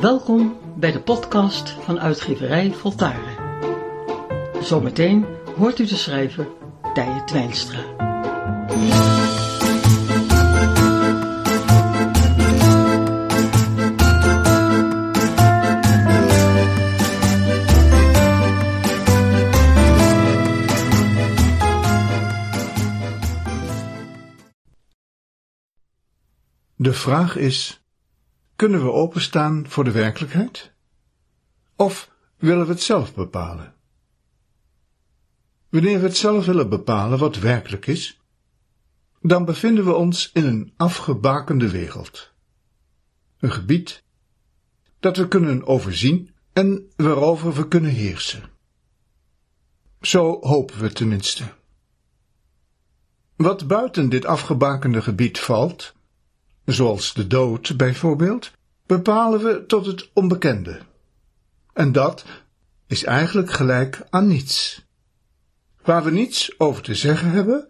Welkom bij de podcast van uitgeverij Voltaren. Zometeen hoort u de schrijver Tije Twijnstra. De vraag is: kunnen we openstaan voor de werkelijkheid? Of willen we het zelf bepalen? Wanneer we het zelf willen bepalen wat werkelijk is, dan bevinden we ons in een afgebakende wereld. Een gebied dat we kunnen overzien en waarover we kunnen heersen. Zo hopen we tenminste. Wat buiten dit afgebakende gebied valt, zoals de dood bijvoorbeeld, bepalen we tot het onbekende. En dat is eigenlijk gelijk aan niets. Waar we niets over te zeggen hebben,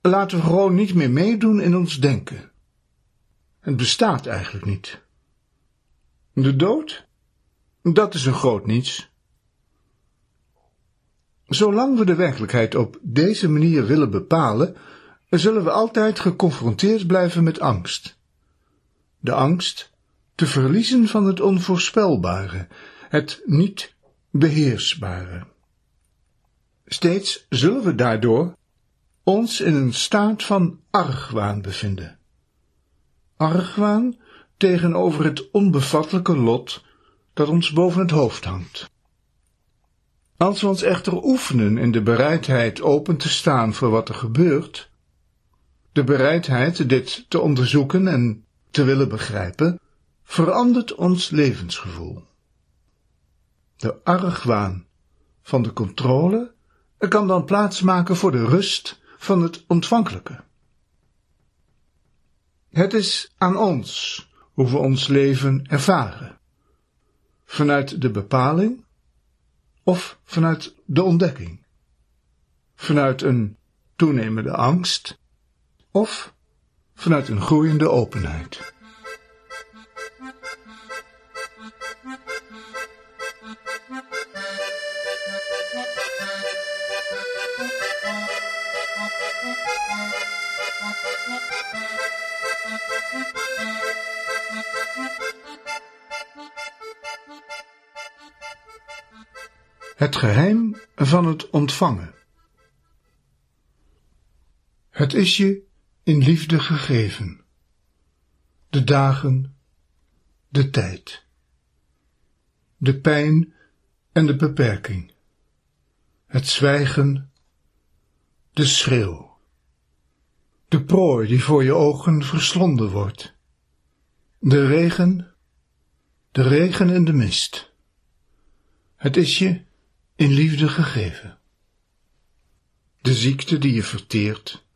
laten we gewoon niet meer meedoen in ons denken. Het bestaat eigenlijk niet. De dood? Dat is een groot niets. Zolang we de werkelijkheid op deze manier willen bepalen, zullen we altijd geconfronteerd blijven met angst. De angst te verliezen van het onvoorspelbare, het niet beheersbare. Steeds zullen we daardoor ons in een staat van argwaan bevinden. Argwaan tegenover het onbevattelijke lot dat ons boven het hoofd hangt. Als we ons echter oefenen in de bereidheid open te staan voor wat er gebeurt, de bereidheid dit te onderzoeken en te willen begrijpen, verandert ons levensgevoel. De argwaan van de controle kan dan plaatsmaken voor de rust van het ontvankelijke. Het is aan ons hoe we ons leven ervaren, vanuit de bepaling of vanuit de ontdekking, vanuit een toenemende angst of vanuit een groeiende openheid. Het geheim van het ontvangen. Het is je in liefde gegeven. De dagen, de tijd, de pijn en de beperking, het zwijgen, de schreeuw, de prooi die voor je ogen verslonden wordt, de regen, de regen en de mist. Het is je in liefde gegeven. De ziekte die je verteert,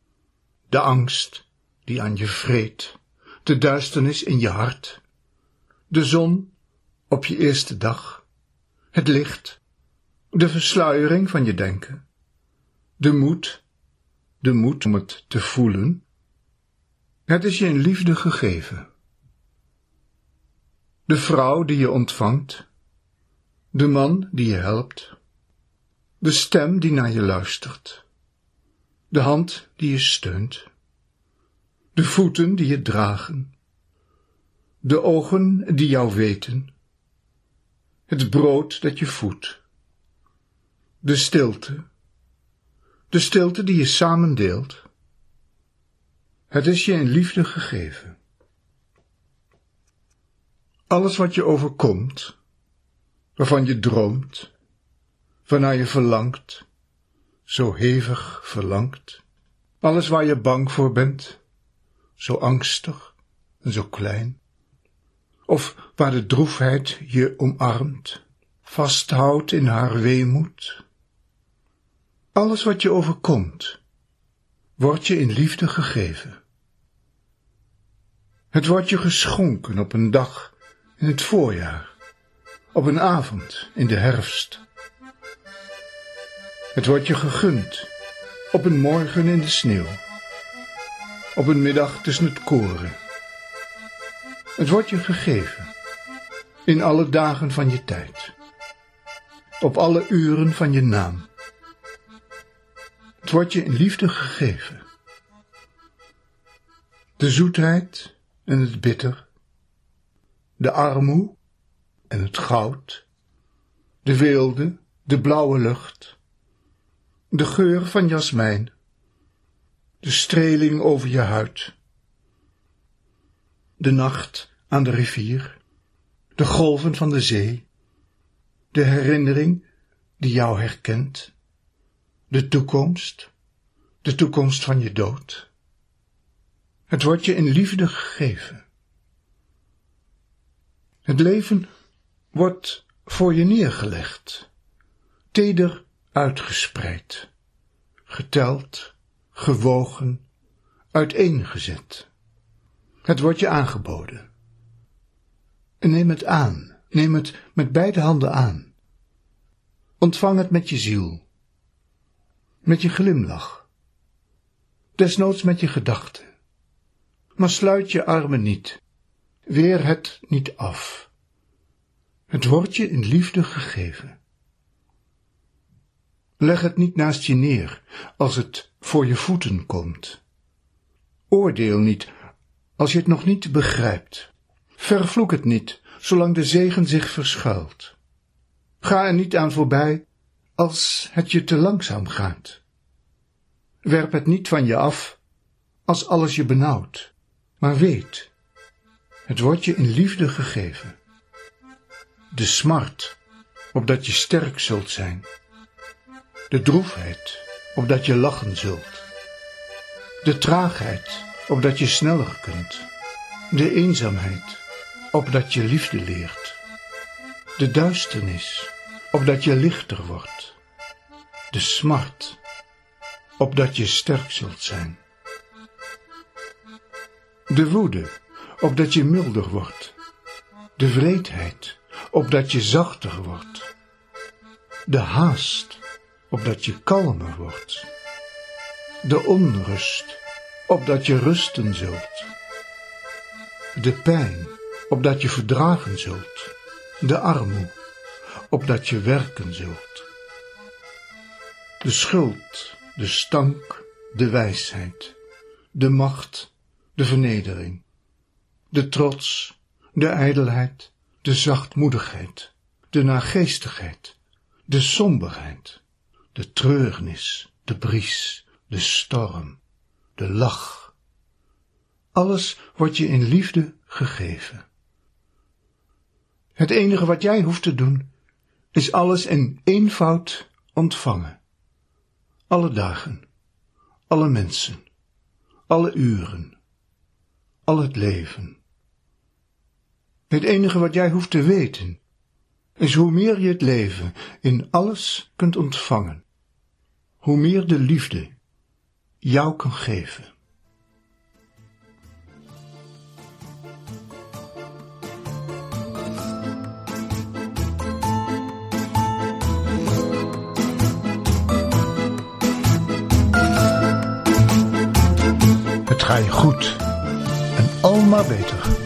de angst die aan je vreet, de duisternis in je hart, de zon op je eerste dag, het licht, de versluiering van je denken, de moed, de moed om het te voelen. Het is je in liefde gegeven. De vrouw die je ontvangt, de man die je helpt, de stem die naar je luistert, de hand die je steunt, de voeten die je dragen, de ogen die jou weten, het brood dat je voedt, de stilte, de stilte die je samen deelt. Het is je in liefde gegeven. Alles wat je overkomt, waarvan je droomt, waarnaar je verlangt, zo hevig verlangt, alles waar je bang voor bent, zo angstig en zo klein, of waar de droefheid je omarmt, vasthoudt in haar weemoed. Alles wat je overkomt, wordt je in liefde gegeven. Het wordt je geschonken op een dag in het voorjaar, op een avond in de herfst het wordt je gegund, op een morgen in de sneeuw, op een middag tussen het koren. Het wordt je gegeven, in alle dagen van je tijd, op alle uren van je naam. Het wordt je in liefde gegeven. De zoetheid en het bitter, de armoe en het goud, de weelde, de blauwe lucht, de geur van jasmijn, de streling over je huid, de nacht aan de rivier, de golven van de zee, de herinnering die jou herkent, de toekomst, de toekomst van je dood. Het wordt je in liefde gegeven. Het leven wordt voor je neergelegd, teder uitgespreid, geteld, gewogen, uiteengezet. Het wordt je aangeboden. En neem het aan, neem het met beide handen aan. Ontvang het met je ziel, met je glimlach, desnoods met je gedachten. Maar sluit je armen niet, weer het niet af. Het wordt je in liefde gegeven. Leg het niet naast je neer als het voor je voeten komt. Oordeel niet als je het nog niet begrijpt. Vervloek het niet, zolang de zegen zich verschuilt. Ga er niet aan voorbij als het je te langzaam gaat. Werp het niet van je af als alles je benauwt, maar weet, het wordt je in liefde gegeven. De smart, opdat je sterk zult zijn. De droefheid, opdat je lachen zult. De traagheid, opdat je sneller kunt. De eenzaamheid, opdat je liefde leert. De duisternis, opdat je lichter wordt. De smart, opdat je sterk zult zijn. De woede, opdat je milder wordt. De vreedheid, opdat je zachter wordt. De haast, opdat je kalmer wordt. De onrust, opdat je rusten zult. De pijn, opdat je verdragen zult. De armoe, opdat je werken zult. De schuld, de stank, de wijsheid, de macht, de vernedering, de trots, de ijdelheid, de zachtmoedigheid, de nageestigheid, de somberheid, de treurnis, de bries, de storm, de lach. Alles wordt je in liefde gegeven. Het enige wat jij hoeft te doen, is alles in eenvoud ontvangen. Alle dagen, alle mensen, alle uren, al het leven. Het enige wat jij hoeft te weten, is hoe meer je het leven in alles kunt ontvangen, hoe meer de liefde jou kan geven. Het ga je goed en al maar beter.